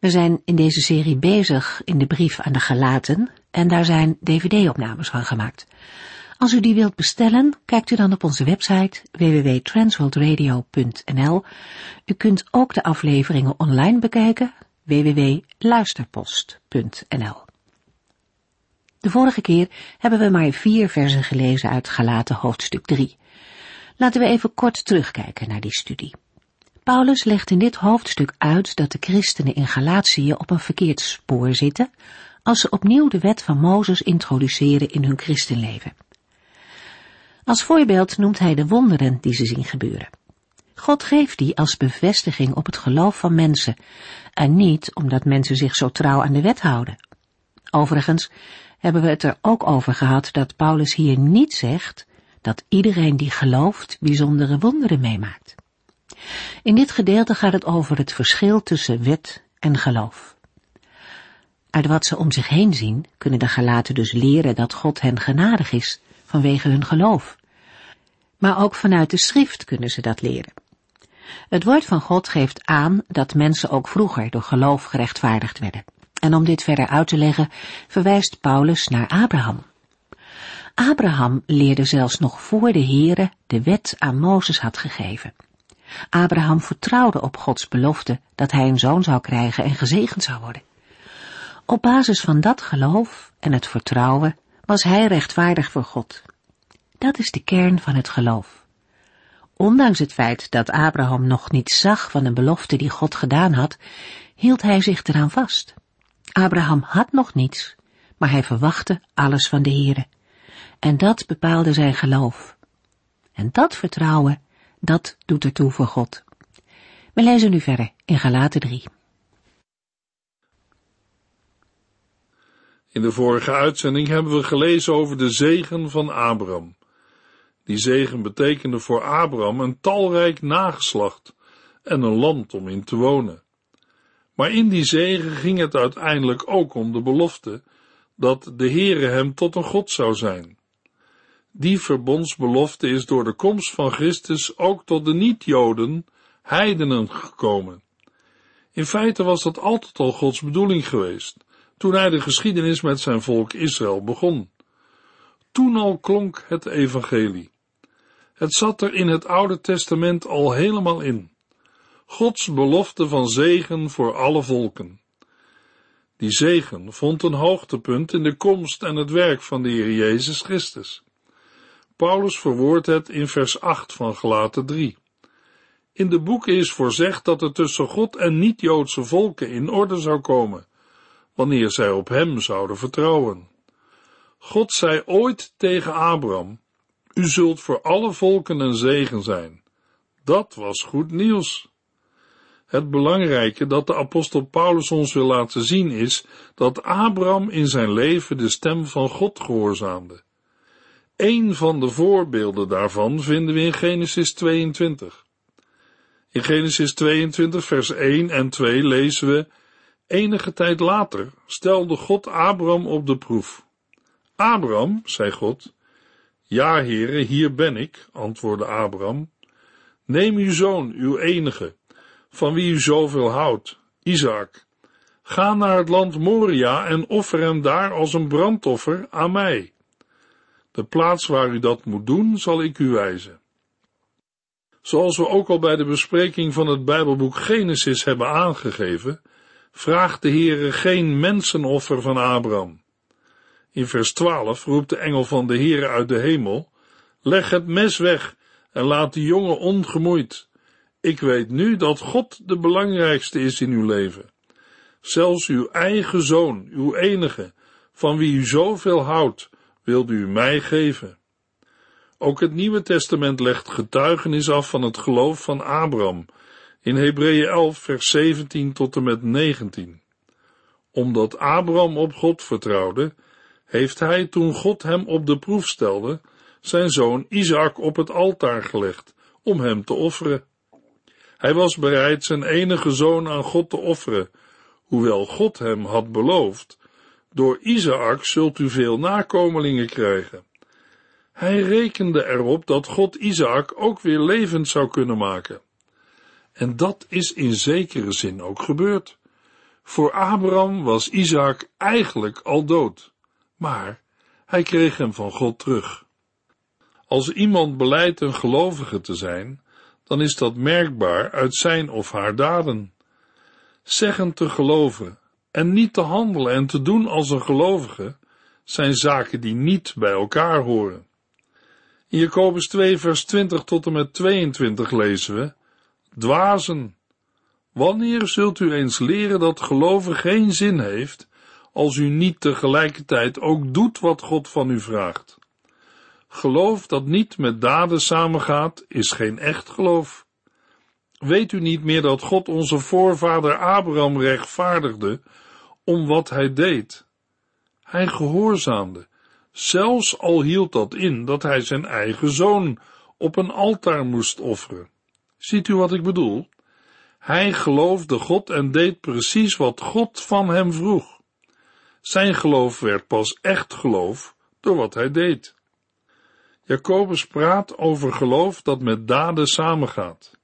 We zijn in deze serie bezig in de brief aan de Galaten en daar zijn dvd-opnames van gemaakt. Als u die wilt bestellen, kijkt u dan op onze website www.transworldradio.nl. U kunt ook de afleveringen online bekijken www.luisterpost.nl. De vorige keer hebben we maar vier versen gelezen uit Galaten hoofdstuk 3. Laten we even kort terugkijken naar die studie. Paulus legt in dit hoofdstuk uit dat de christenen in Galatië op een verkeerd spoor zitten als ze opnieuw de wet van Mozes introduceren in hun christenleven. Als voorbeeld noemt hij de wonderen die ze zien gebeuren. God geeft die als bevestiging op het geloof van mensen en niet omdat mensen zich zo trouw aan de wet houden. Overigens hebben we het er ook over gehad dat Paulus hier niet zegt dat iedereen die gelooft bijzondere wonderen meemaakt. In dit gedeelte gaat het over het verschil tussen wet en geloof. Uit wat ze om zich heen zien, kunnen de gelaten dus leren dat God hen genadig is vanwege hun geloof. Maar ook vanuit de schrift kunnen ze dat leren. Het woord van God geeft aan dat mensen ook vroeger door geloof gerechtvaardigd werden. En om dit verder uit te leggen, verwijst Paulus naar Abraham. Abraham leerde zelfs nog voor de Heere de wet aan Mozes had gegeven. Abraham vertrouwde op Gods belofte dat hij een zoon zou krijgen en gezegend zou worden. Op basis van dat geloof en het vertrouwen was hij rechtvaardig voor God. Dat is de kern van het geloof. Ondanks het feit dat Abraham nog niet zag van de belofte die God gedaan had, hield hij zich eraan vast. Abraham had nog niets, maar hij verwachtte alles van de Heere. En dat bepaalde zijn geloof. En dat vertrouwen dat doet ertoe voor God. We lezen nu verder in Galaten 3. In de vorige uitzending hebben we gelezen over de zegen van Abraham. Die zegen betekende voor Abraham een talrijk nageslacht en een land om in te wonen. Maar in die zegen ging het uiteindelijk ook om de belofte dat de Heere hem tot een God zou zijn. Die verbondsbelofte is door de komst van Christus ook tot de niet-Joden, heidenen, gekomen. In feite was dat altijd al Gods bedoeling geweest, toen hij de geschiedenis met zijn volk Israël begon. Toen al klonk het evangelie. Het zat er in het Oude Testament al helemaal in. Gods belofte van zegen voor alle volken. Die zegen vond een hoogtepunt in de komst en het werk van de Heer Jezus Christus. Paulus verwoordt het in vers 8 van Gelaten 3. In de boeken is voorzegd dat het tussen God en niet-Joodse volken in orde zou komen, wanneer zij op hem zouden vertrouwen. God zei ooit tegen Abraham, u zult voor alle volken een zegen zijn. Dat was goed nieuws. Het belangrijke dat de apostel Paulus ons wil laten zien is dat Abraham in zijn leven de stem van God gehoorzaamde. Een van de voorbeelden daarvan vinden we in Genesis 22. In Genesis 22, vers 1 en 2 lezen we: Enige tijd later stelde God Abraham op de proef. Abraham, zei God, ja, heren, hier ben ik, antwoordde Abraham. Neem uw zoon, uw enige, van wie u zoveel houdt, Isaac. Ga naar het land Moria en offer hem daar als een brandoffer aan mij. De plaats waar u dat moet doen, zal ik u wijzen. Zoals we ook al bij de bespreking van het Bijbelboek Genesis hebben aangegeven, vraagt de Heere geen mensenoffer van Abraham. In vers 12 roept de engel van de Heere uit de hemel, leg het mes weg en laat de jongen ongemoeid. Ik weet nu dat God de belangrijkste is in uw leven. Zelfs uw eigen zoon, uw enige, van wie u zoveel houdt, wilde u mij geven. Ook het Nieuwe Testament legt getuigenis af van het geloof van Abraham in Hebreeën 11 vers 17 tot en met 19. Omdat Abraham op God vertrouwde, heeft hij, toen God hem op de proef stelde, zijn zoon Isaac op het altaar gelegd om hem te offeren. Hij was bereid zijn enige zoon aan God te offeren, hoewel God hem had beloofd, door Isaac zult u veel nakomelingen krijgen. Hij rekende erop dat God Isaac ook weer levend zou kunnen maken. En dat is in zekere zin ook gebeurd. Voor Abraham was Isaac eigenlijk al dood, maar hij kreeg hem van God terug. Als iemand beleidt een gelovige te zijn, dan is dat merkbaar uit zijn of haar daden. Zeggen te geloven en niet te handelen en te doen als een gelovige zijn zaken die niet bij elkaar horen. In Jacobus 2 vers 20 tot en met 22 lezen we, dwazen, wanneer zult u eens leren dat geloven geen zin heeft, als u niet tegelijkertijd ook doet wat God van u vraagt? Geloof dat niet met daden samengaat, is geen echt geloof. Weet u niet meer dat God onze voorvader Abraham rechtvaardigde om wat hij deed? Hij gehoorzaamde, zelfs al hield dat in dat hij zijn eigen zoon op een altaar moest offeren. Ziet u wat ik bedoel? Hij geloofde God en deed precies wat God van hem vroeg. Zijn geloof werd pas echt geloof door wat hij deed. Jacobus praat over geloof dat met daden samengaat.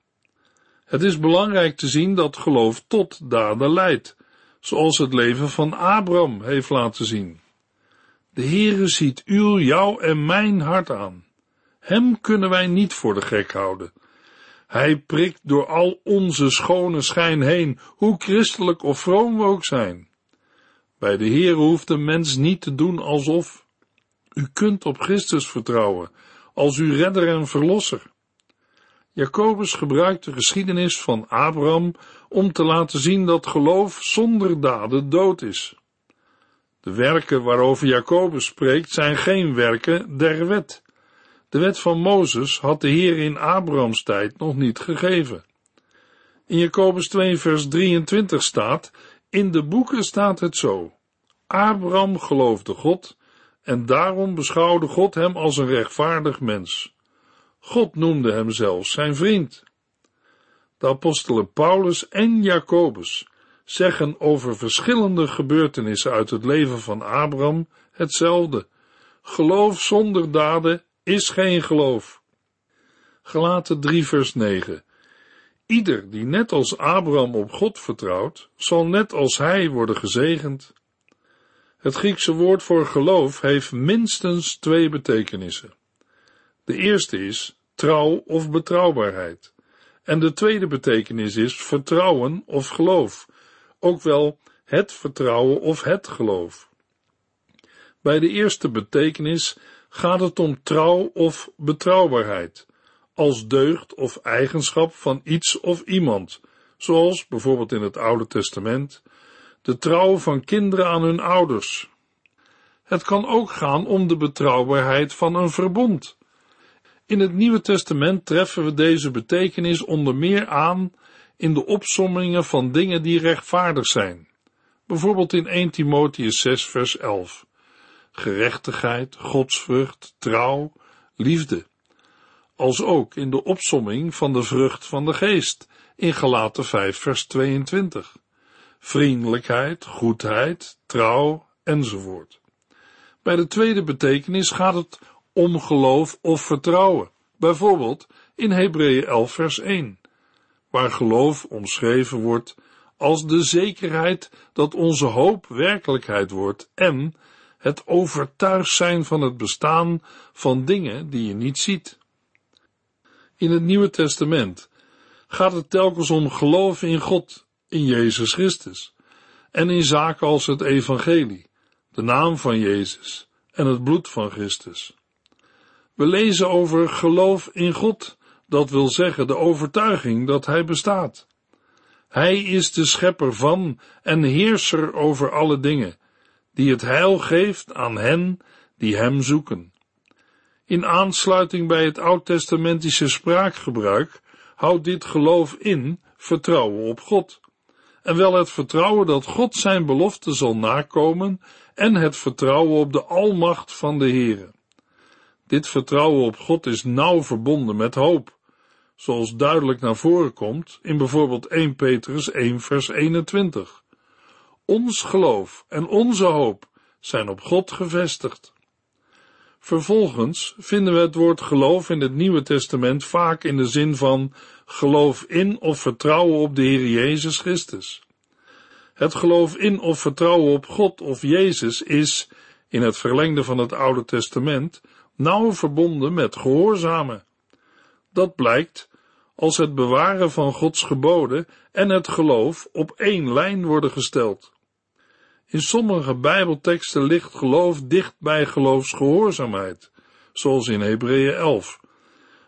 Het is belangrijk te zien dat geloof tot daden leidt, zoals het leven van Abraham heeft laten zien. De Heere ziet uw, jou en mijn hart aan. Hem kunnen wij niet voor de gek houden. Hij prikt door al onze schone schijn heen, hoe christelijk of vroom we ook zijn. Bij de Heere hoeft de mens niet te doen alsof. U kunt op Christus vertrouwen, als uw redder en verlosser. Jacobus gebruikt de geschiedenis van Abraham om te laten zien dat geloof zonder daden dood is. De werken waarover Jacobus spreekt zijn geen werken der wet. De wet van Mozes had de Heer in Abrahams tijd nog niet gegeven. In Jacobus 2 vers 23 staat, in de boeken staat het zo. Abraham geloofde God en daarom beschouwde God hem als een rechtvaardig mens. God noemde hem zelfs zijn vriend. De apostelen Paulus en Jacobus zeggen over verschillende gebeurtenissen uit het leven van Abraham hetzelfde. Geloof zonder daden is geen geloof. Gelaten 3 vers 9 Ieder die net als Abraham op God vertrouwt, zal net als hij worden gezegend. Het Griekse woord voor geloof heeft minstens twee betekenissen. De eerste is trouw of betrouwbaarheid. En de tweede betekenis is vertrouwen of geloof, ook wel het vertrouwen of het geloof. Bij de eerste betekenis gaat het om trouw of betrouwbaarheid, als deugd of eigenschap van iets of iemand, zoals bijvoorbeeld in het Oude Testament de trouw van kinderen aan hun ouders. Het kan ook gaan om de betrouwbaarheid van een verbond. In het Nieuwe Testament treffen we deze betekenis onder meer aan in de opsommingen van dingen die rechtvaardig zijn. Bijvoorbeeld in 1 Timotheus 6 vers 11. Gerechtigheid, godsvrucht, trouw, liefde. Als ook in de opsomming van de vrucht van de geest in Galaten 5 vers 22 vriendelijkheid, goedheid, trouw enzovoort. Bij de tweede betekenis gaat het om geloof of vertrouwen, bijvoorbeeld in Hebreeën 11 vers 1, waar geloof omschreven wordt als de zekerheid dat onze hoop werkelijkheid wordt en het overtuigd zijn van het bestaan van dingen die je niet ziet. In het Nieuwe Testament gaat het telkens om geloof in God in Jezus Christus en in zaken als het evangelie, de naam van Jezus en het bloed van Christus. We lezen over geloof in God, dat wil zeggen de overtuiging dat Hij bestaat. Hij is de schepper van en heerser over alle dingen, die het heil geeft aan hen die Hem zoeken. In aansluiting bij het oud-testamentische spraakgebruik houdt dit geloof in vertrouwen op God en wel het vertrouwen dat God zijn belofte zal nakomen en het vertrouwen op de almacht van de Heere. Dit vertrouwen op God is nauw verbonden met hoop, zoals duidelijk naar voren komt in bijvoorbeeld 1 Petrus 1 vers 21. Ons geloof en onze hoop zijn op God gevestigd. Vervolgens vinden we het woord geloof in het Nieuwe Testament vaak in de zin van geloof in of vertrouwen op de Heer Jezus Christus. Het geloof in of vertrouwen op God of Jezus is, in het verlengde van het Oude Testament, nauw verbonden met gehoorzamen. Dat blijkt als het bewaren van Gods geboden en het geloof op één lijn worden gesteld. In sommige Bijbelteksten ligt geloof dicht bij geloofsgehoorzaamheid, zoals in Hebreeën 11,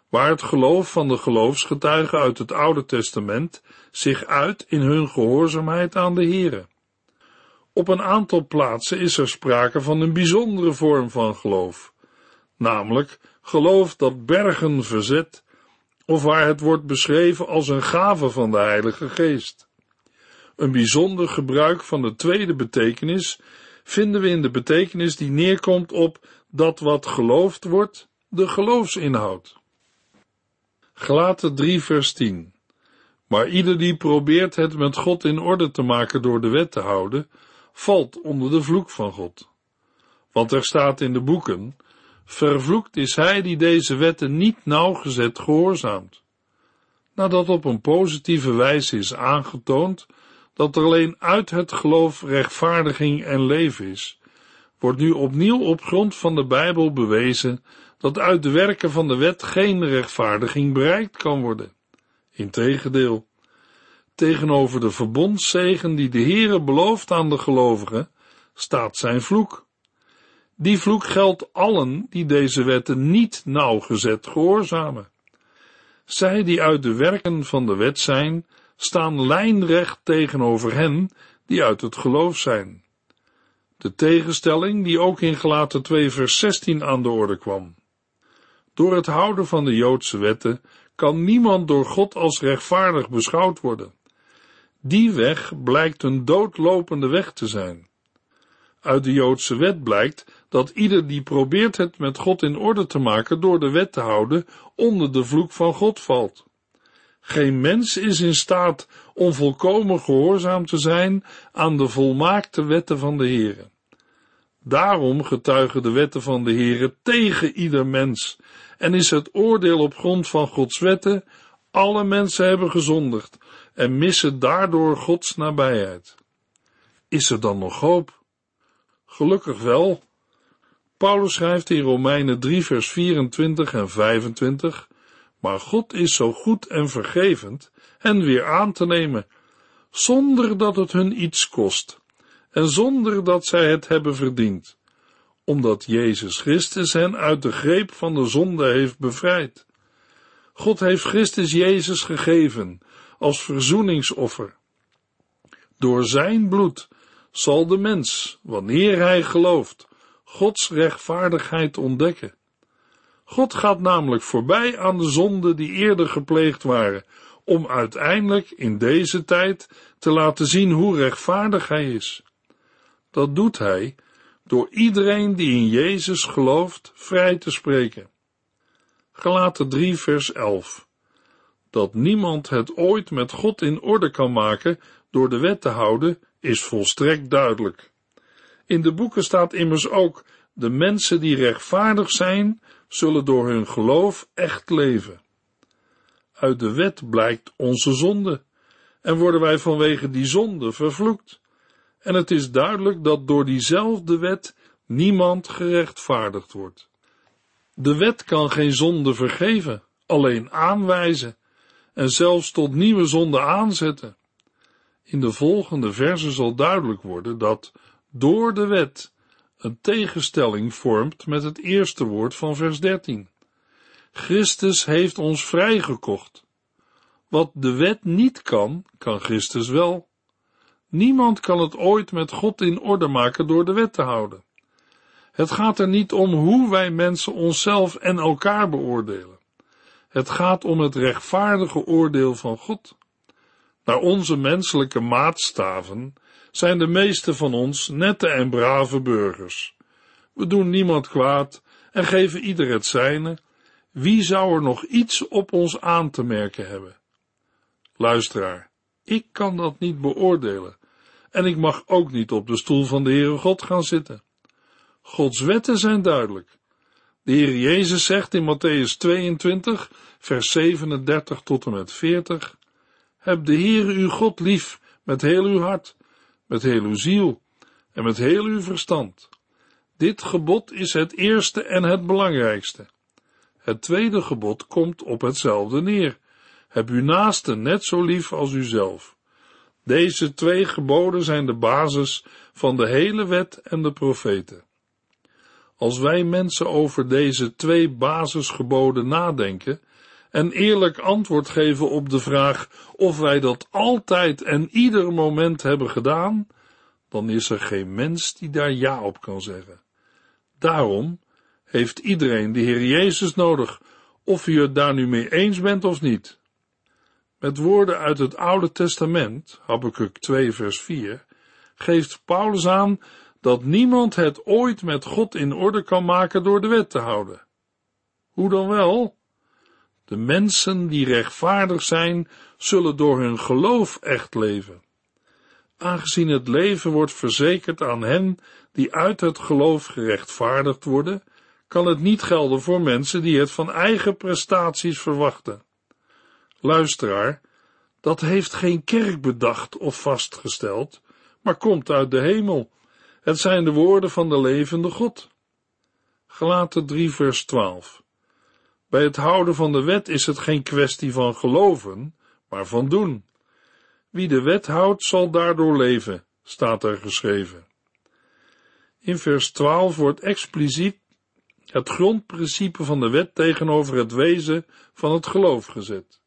waar het geloof van de geloofsgetuigen uit het Oude Testament zich uit in hun gehoorzaamheid aan de Here. Op een aantal plaatsen is er sprake van een bijzondere vorm van geloof, namelijk geloof dat bergen verzet, of waar het wordt beschreven als een gave van de Heilige Geest. Een bijzonder gebruik van de tweede betekenis vinden we in de betekenis die neerkomt op dat wat geloofd wordt, de geloofsinhoud. Gelaten 3 vers 10 Maar ieder die probeert het met God in orde te maken door de wet te houden, valt onder de vloek van God. Want er staat in de boeken, vervloekt is hij die deze wetten niet nauwgezet gehoorzaamt. Nadat op een positieve wijze is aangetoond dat er alleen uit het geloof rechtvaardiging en leven is, wordt nu opnieuw op grond van de Bijbel bewezen dat uit de werken van de wet geen rechtvaardiging bereikt kan worden. Integendeel, tegenover de verbondszegen die de Heere belooft aan de gelovigen, staat zijn vloek. Die vloek geldt allen die deze wetten niet nauwgezet gehoorzamen. Zij die uit de werken van de wet zijn, staan lijnrecht tegenover hen die uit het geloof zijn. De tegenstelling die ook in Gelaten 2 vers 16 aan de orde kwam. Door het houden van de Joodse wetten kan niemand door God als rechtvaardig beschouwd worden. Die weg blijkt een doodlopende weg te zijn. Uit de Joodse wet blijkt dat ieder die probeert het met God in orde te maken door de wet te houden, onder de vloek van God valt. Geen mens is in staat om volkomen gehoorzaam te zijn aan de volmaakte wetten van de Heere. Daarom getuigen de wetten van de Heere tegen ieder mens en is het oordeel op grond van Gods wetten, alle mensen hebben gezondigd en missen daardoor Gods nabijheid. Is er dan nog hoop? Gelukkig wel. Paulus schrijft in Romeinen 3 vers 24 en 25 maar God is zo goed en vergevend hen weer aan te nemen, zonder dat het hun iets kost en zonder dat zij het hebben verdiend, omdat Jezus Christus hen uit de greep van de zonde heeft bevrijd. God heeft Christus Jezus gegeven als verzoeningsoffer. Door zijn bloed zal de mens, wanneer hij gelooft, Gods rechtvaardigheid ontdekken. God gaat namelijk voorbij aan de zonden die eerder gepleegd waren, om uiteindelijk in deze tijd te laten zien hoe rechtvaardig Hij is. Dat doet Hij door iedereen die in Jezus gelooft vrij te spreken. Gelaten 3 vers 11 Dat niemand het ooit met God in orde kan maken door de wet te houden, is volstrekt duidelijk. In de boeken staat immers ook, de mensen die rechtvaardig zijn, zullen door hun geloof echt leven. Uit de wet blijkt onze zonde en worden wij vanwege die zonde vervloekt. En het is duidelijk dat door diezelfde wet niemand gerechtvaardigd wordt. De wet kan geen zonde vergeven, alleen aanwijzen en zelfs tot nieuwe zonde aanzetten. In de volgende verse zal duidelijk worden dat door de wet een tegenstelling vormt met het eerste woord van vers 13. Christus heeft ons vrijgekocht. Wat de wet niet kan, kan Christus wel. Niemand kan het ooit met God in orde maken door de wet te houden. Het gaat er niet om hoe wij mensen onszelf en elkaar beoordelen. Het gaat om het rechtvaardige oordeel van God. Naar onze menselijke maatstaven zijn de meeste van ons nette en brave burgers. We doen niemand kwaad en geven ieder het zijne. Wie zou er nog iets op ons aan te merken hebben? Luisteraar, ik kan dat niet beoordelen en ik mag ook niet op de stoel van de Heere God gaan zitten. Gods wetten zijn duidelijk. De Heer Jezus zegt in Matthäus 22, vers 37 tot en met 40, Heb de Heere uw God lief met heel uw hart, met heel uw ziel en met heel uw verstand. Dit gebod is het eerste en het belangrijkste. Het tweede gebod komt op hetzelfde neer. Heb uw naaste net zo lief als uzelf. Deze twee geboden zijn de basis van de hele wet en de profeten. Als wij mensen over deze twee basisgeboden nadenken en eerlijk antwoord geven op de vraag of wij dat altijd en ieder moment hebben gedaan, dan is er geen mens die daar ja op kan zeggen. Daarom heeft iedereen de Heer Jezus nodig, of u het daar nu mee eens bent of niet. Met woorden uit het Oude Testament, Habakkuk 2 vers 4, geeft Paulus aan dat niemand het ooit met God in orde kan maken door de wet te houden. Hoe dan wel? De mensen die rechtvaardig zijn, zullen door hun geloof echt leven. Aangezien het leven wordt verzekerd aan hen die uit het geloof gerechtvaardigd worden, kan het niet gelden voor mensen die het van eigen prestaties verwachten. Luisteraar, dat heeft geen kerk bedacht of vastgesteld, maar komt uit de hemel. Het zijn de woorden van de levende God. Gelaten 3 vers 12. Bij het houden van de wet is het geen kwestie van geloven, maar van doen. Wie de wet houdt, zal daardoor leven, staat er geschreven. In vers 12 wordt expliciet het grondprincipe van de wet tegenover het wezen van het geloof gezet.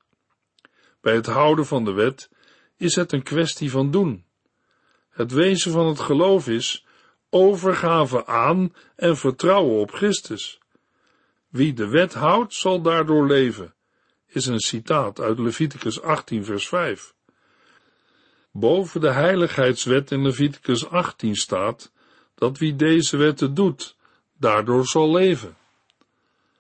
Bij het houden van de wet is het een kwestie van doen. Het wezen van het geloof is overgave aan en vertrouwen op Christus. Wie de wet houdt, zal daardoor leven, is een citaat uit Leviticus 18, vers 5. Boven de heiligheidswet in Leviticus 18 staat dat wie deze wetten doet, daardoor zal leven.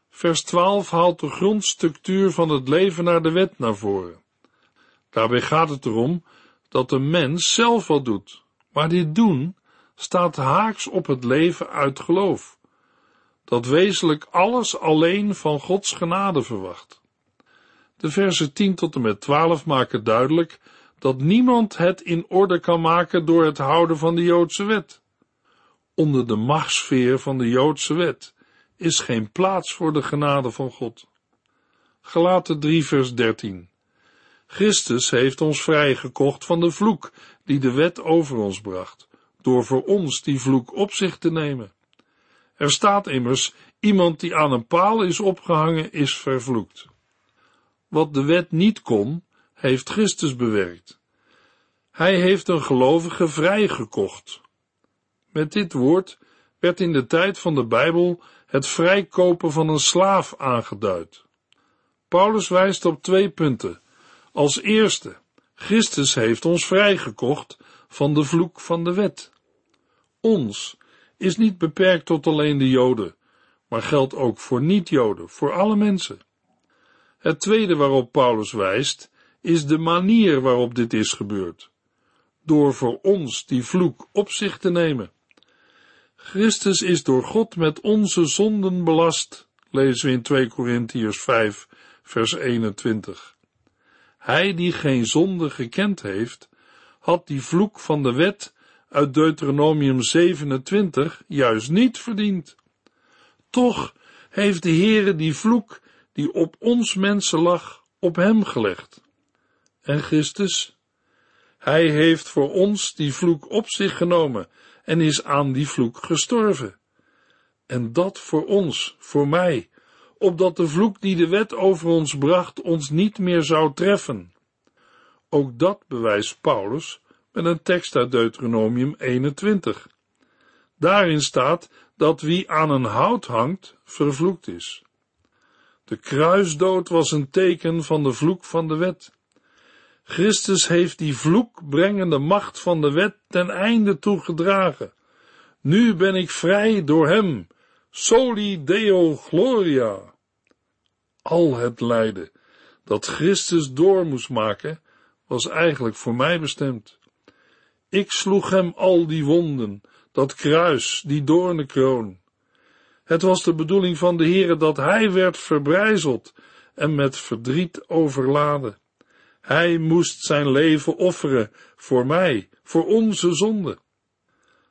Vers 12 haalt de grondstructuur van het leven naar de wet naar voren. Daarbij gaat het erom dat de mens zelf wat doet, maar dit doen staat haaks op het leven uit geloof, dat wezenlijk alles alleen van Gods genade verwacht. De versen 10 tot en met 12 maken duidelijk dat niemand het in orde kan maken door het houden van de Joodse wet. Onder de machtsfeer van de Joodse wet is geen plaats voor de genade van God. Gelaten 3 vers 13 Christus heeft ons vrijgekocht van de vloek die de wet over ons bracht, door voor ons die vloek op zich te nemen. Er staat immers, iemand die aan een paal is opgehangen, is vervloekt. Wat de wet niet kon, heeft Christus bewerkt. Hij heeft een gelovige vrijgekocht. Met dit woord werd in de tijd van de Bijbel het vrijkopen van een slaaf aangeduid. Paulus wijst op twee punten. Als eerste, Christus heeft ons vrijgekocht van de vloek van de wet. Ons is niet beperkt tot alleen de Joden, maar geldt ook voor niet-Joden, voor alle mensen. Het tweede waarop Paulus wijst, is de manier waarop dit is gebeurd. Door voor ons die vloek op zich te nemen. Christus is door God met onze zonden belast, lezen we in 2 Korintiërs 5, vers 21. Hij die geen zonde gekend heeft, had die vloek van de wet uit Deuteronomium 27 juist niet verdiend. Toch heeft de Heere die vloek die op ons mensen lag, op hem gelegd. En Christus? Hij heeft voor ons die vloek op zich genomen en is aan die vloek gestorven. En dat voor ons, voor mij, opdat de vloek die de wet over ons bracht ons niet meer zou treffen. Ook dat bewijst Paulus met een tekst uit Deuteronomium 21. Daarin staat dat wie aan een hout hangt, vervloekt is. De kruisdood was een teken van de vloek van de wet. Christus heeft die vloekbrengende macht van de wet ten einde toegedragen. Nu ben ik vrij door hem. Soli Deo Gloria. Al het lijden dat Christus door moest maken, was eigenlijk voor mij bestemd. Ik sloeg hem al die wonden, dat kruis, die doornenkroon. Het was de bedoeling van de Heere dat hij werd verbrijzeld en met verdriet overladen. Hij moest zijn leven offeren voor mij, voor onze zonde.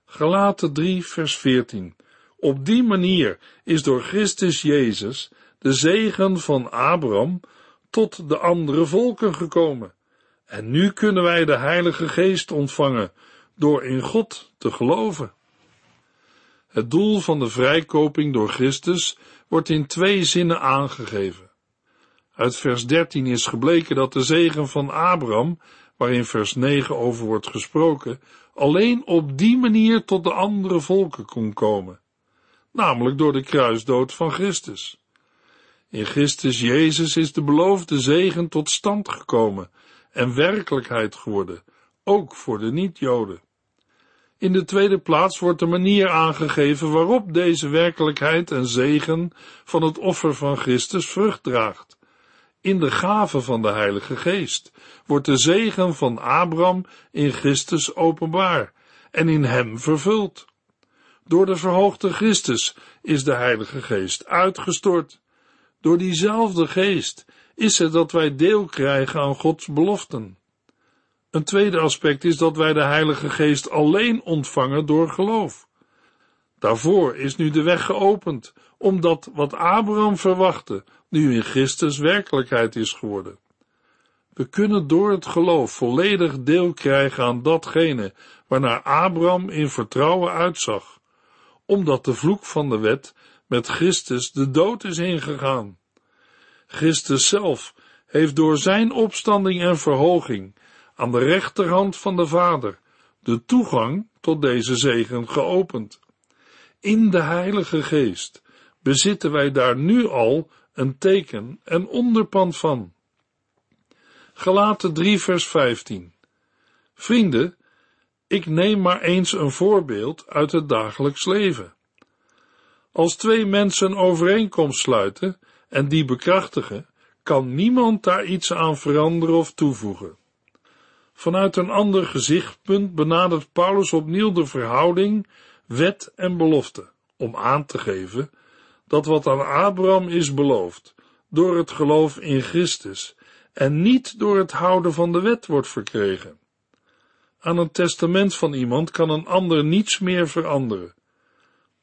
Galaten 3 vers 14. Op die manier is door Christus Jezus de zegen van Abraham tot de andere volken gekomen. En nu kunnen wij de Heilige Geest ontvangen door in God te geloven. Het doel van de vrijkoping door Christus wordt in twee zinnen aangegeven. Uit vers 13 is gebleken dat de zegen van Abraham, waarin vers 9 over wordt gesproken, alleen op die manier tot de andere volken kon komen, namelijk door de kruisdood van Christus. In Christus Jezus is de beloofde zegen tot stand gekomen en werkelijkheid geworden, ook voor de niet-Joden. In de tweede plaats wordt de manier aangegeven waarop deze werkelijkheid en zegen van het offer van Christus vrucht draagt. In de gave van de Heilige Geest wordt de zegen van Abraham in Christus openbaar en in hem vervuld. Door de verhoogde Christus is de Heilige Geest uitgestort. Door diezelfde Geest is het dat wij deel krijgen aan Gods beloften. Een tweede aspect is dat wij de Heilige Geest alleen ontvangen door geloof. Daarvoor is nu de weg geopend, omdat wat Abraham verwachtte, nu in Christus werkelijkheid is geworden. We kunnen door het geloof volledig deel krijgen aan datgene waarnaar Abraham in vertrouwen uitzag, omdat de vloek van de wet met Christus de dood is ingegaan. Christus zelf heeft door zijn opstanding en verhoging aan de rechterhand van de Vader de toegang tot deze zegen geopend. In de Heilige Geest bezitten wij daar nu al een teken en onderpand van. Gelaten 3 vers 15 Vrienden, ik neem maar eens een voorbeeld uit het dagelijks leven. Als twee mensen een overeenkomst sluiten en die bekrachtigen, kan niemand daar iets aan veranderen of toevoegen. Vanuit een ander gezichtpunt benadert Paulus opnieuw de verhouding wet en belofte, om aan te geven dat wat aan Abraham is beloofd, door het geloof in Christus en niet door het houden van de wet wordt verkregen. Aan een testament van iemand kan een ander niets meer veranderen.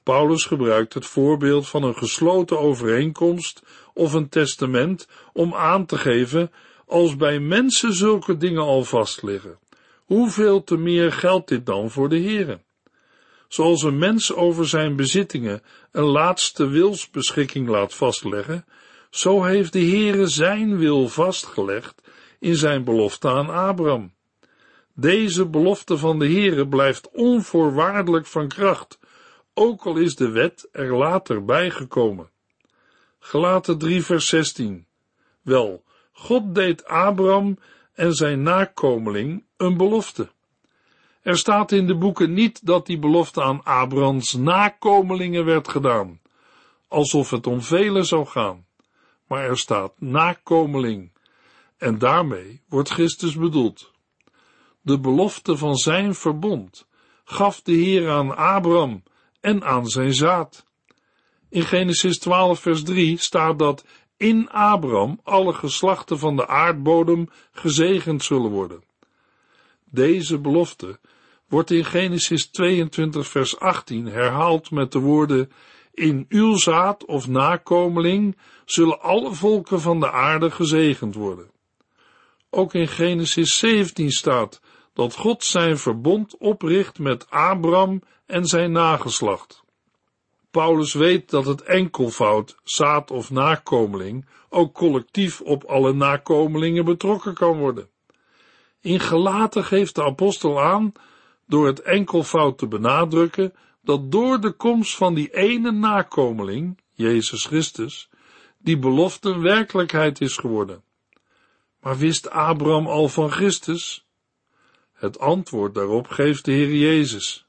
Paulus gebruikt het voorbeeld van een gesloten overeenkomst of een testament om aan te geven als bij mensen zulke dingen al vastliggen. Hoeveel te meer geldt dit dan voor de Here? Zoals een mens over zijn bezittingen een laatste wilsbeschikking laat vastleggen, zo heeft de Heere zijn wil vastgelegd in zijn belofte aan Abraham. Deze belofte van de Heere blijft onvoorwaardelijk van kracht, ook al is de wet er later bijgekomen. Gelaten 3 vers 16. Wel, God deed Abraham en zijn nakomeling een belofte. Er staat in de boeken niet dat die belofte aan Abrahams nakomelingen werd gedaan, alsof het om velen zou gaan, maar er staat nakomeling, en daarmee wordt Christus bedoeld. De belofte van zijn verbond gaf de Heer aan Abraham en aan zijn zaad. In Genesis 12 vers 3 staat dat in Abraham alle geslachten van de aardbodem gezegend zullen worden. Deze belofte wordt in Genesis 22 vers 18 herhaald met de woorden in uw zaad of nakomeling zullen alle volken van de aarde gezegend worden. Ook in Genesis 17 staat dat God zijn verbond opricht met Abraham en zijn nageslacht. Paulus weet dat het enkelvoud, zaad of nakomeling, ook collectief op alle nakomelingen betrokken kan worden. In gelaten geeft de apostel aan, door het enkelvoud te benadrukken, dat door de komst van die ene nakomeling, Jezus Christus, die belofte werkelijkheid is geworden. Maar wist Abraham al van Christus? Het antwoord daarop geeft de Heer Jezus.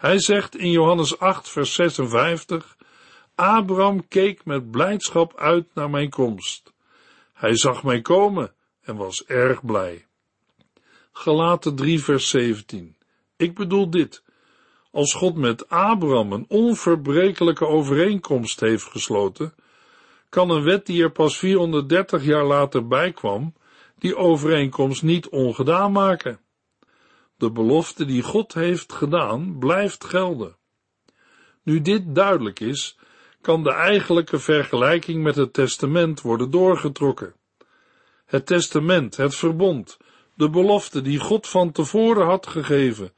Hij zegt in Johannes 8, vers 56, Abraham keek met blijdschap uit naar mijn komst. Hij zag mij komen en was erg blij. Gelaten 3, vers 17. Ik bedoel dit. Als God met Abraham een onverbrekelijke overeenkomst heeft gesloten, kan een wet die er pas 430 jaar later bijkwam, die overeenkomst niet ongedaan maken. De belofte die God heeft gedaan, blijft gelden. Nu dit duidelijk is, kan de eigenlijke vergelijking met het testament worden doorgetrokken. Het testament, het verbond, de belofte die God van tevoren had gegeven,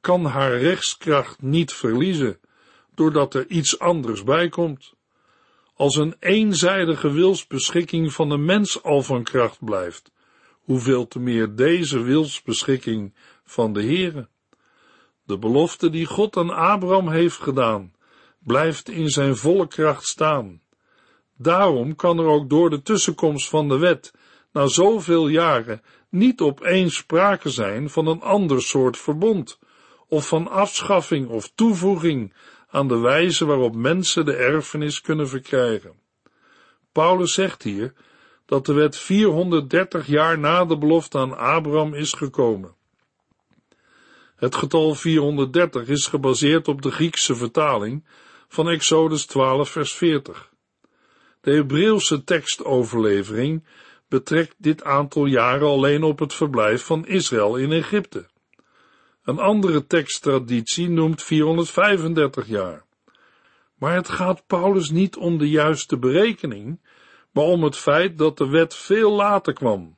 kan haar rechtskracht niet verliezen, doordat er iets anders bij komt. Als een eenzijdige wilsbeschikking van de mens al van kracht blijft, hoeveel te meer deze wilsbeschikking van de Heere. De belofte die God aan Abraham heeft gedaan, blijft in zijn volle kracht staan. Daarom kan er ook door de tussenkomst van de wet na zoveel jaren niet opeens sprake zijn van een ander soort verbond, of van afschaffing of toevoeging aan de wijze waarop mensen de erfenis kunnen verkrijgen. Paulus zegt hier dat de wet 430 jaar na de belofte aan Abraham is gekomen. Het getal 430 is gebaseerd op de Griekse vertaling van Exodus 12 vers 40. De Hebreeuwse tekstoverlevering betrekt dit aantal jaren alleen op het verblijf van Israël in Egypte. Een andere teksttraditie noemt 435 jaar. Maar het gaat Paulus niet om de juiste berekening, maar om het feit dat de wet veel later kwam.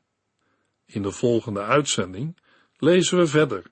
In de volgende uitzending lezen we verder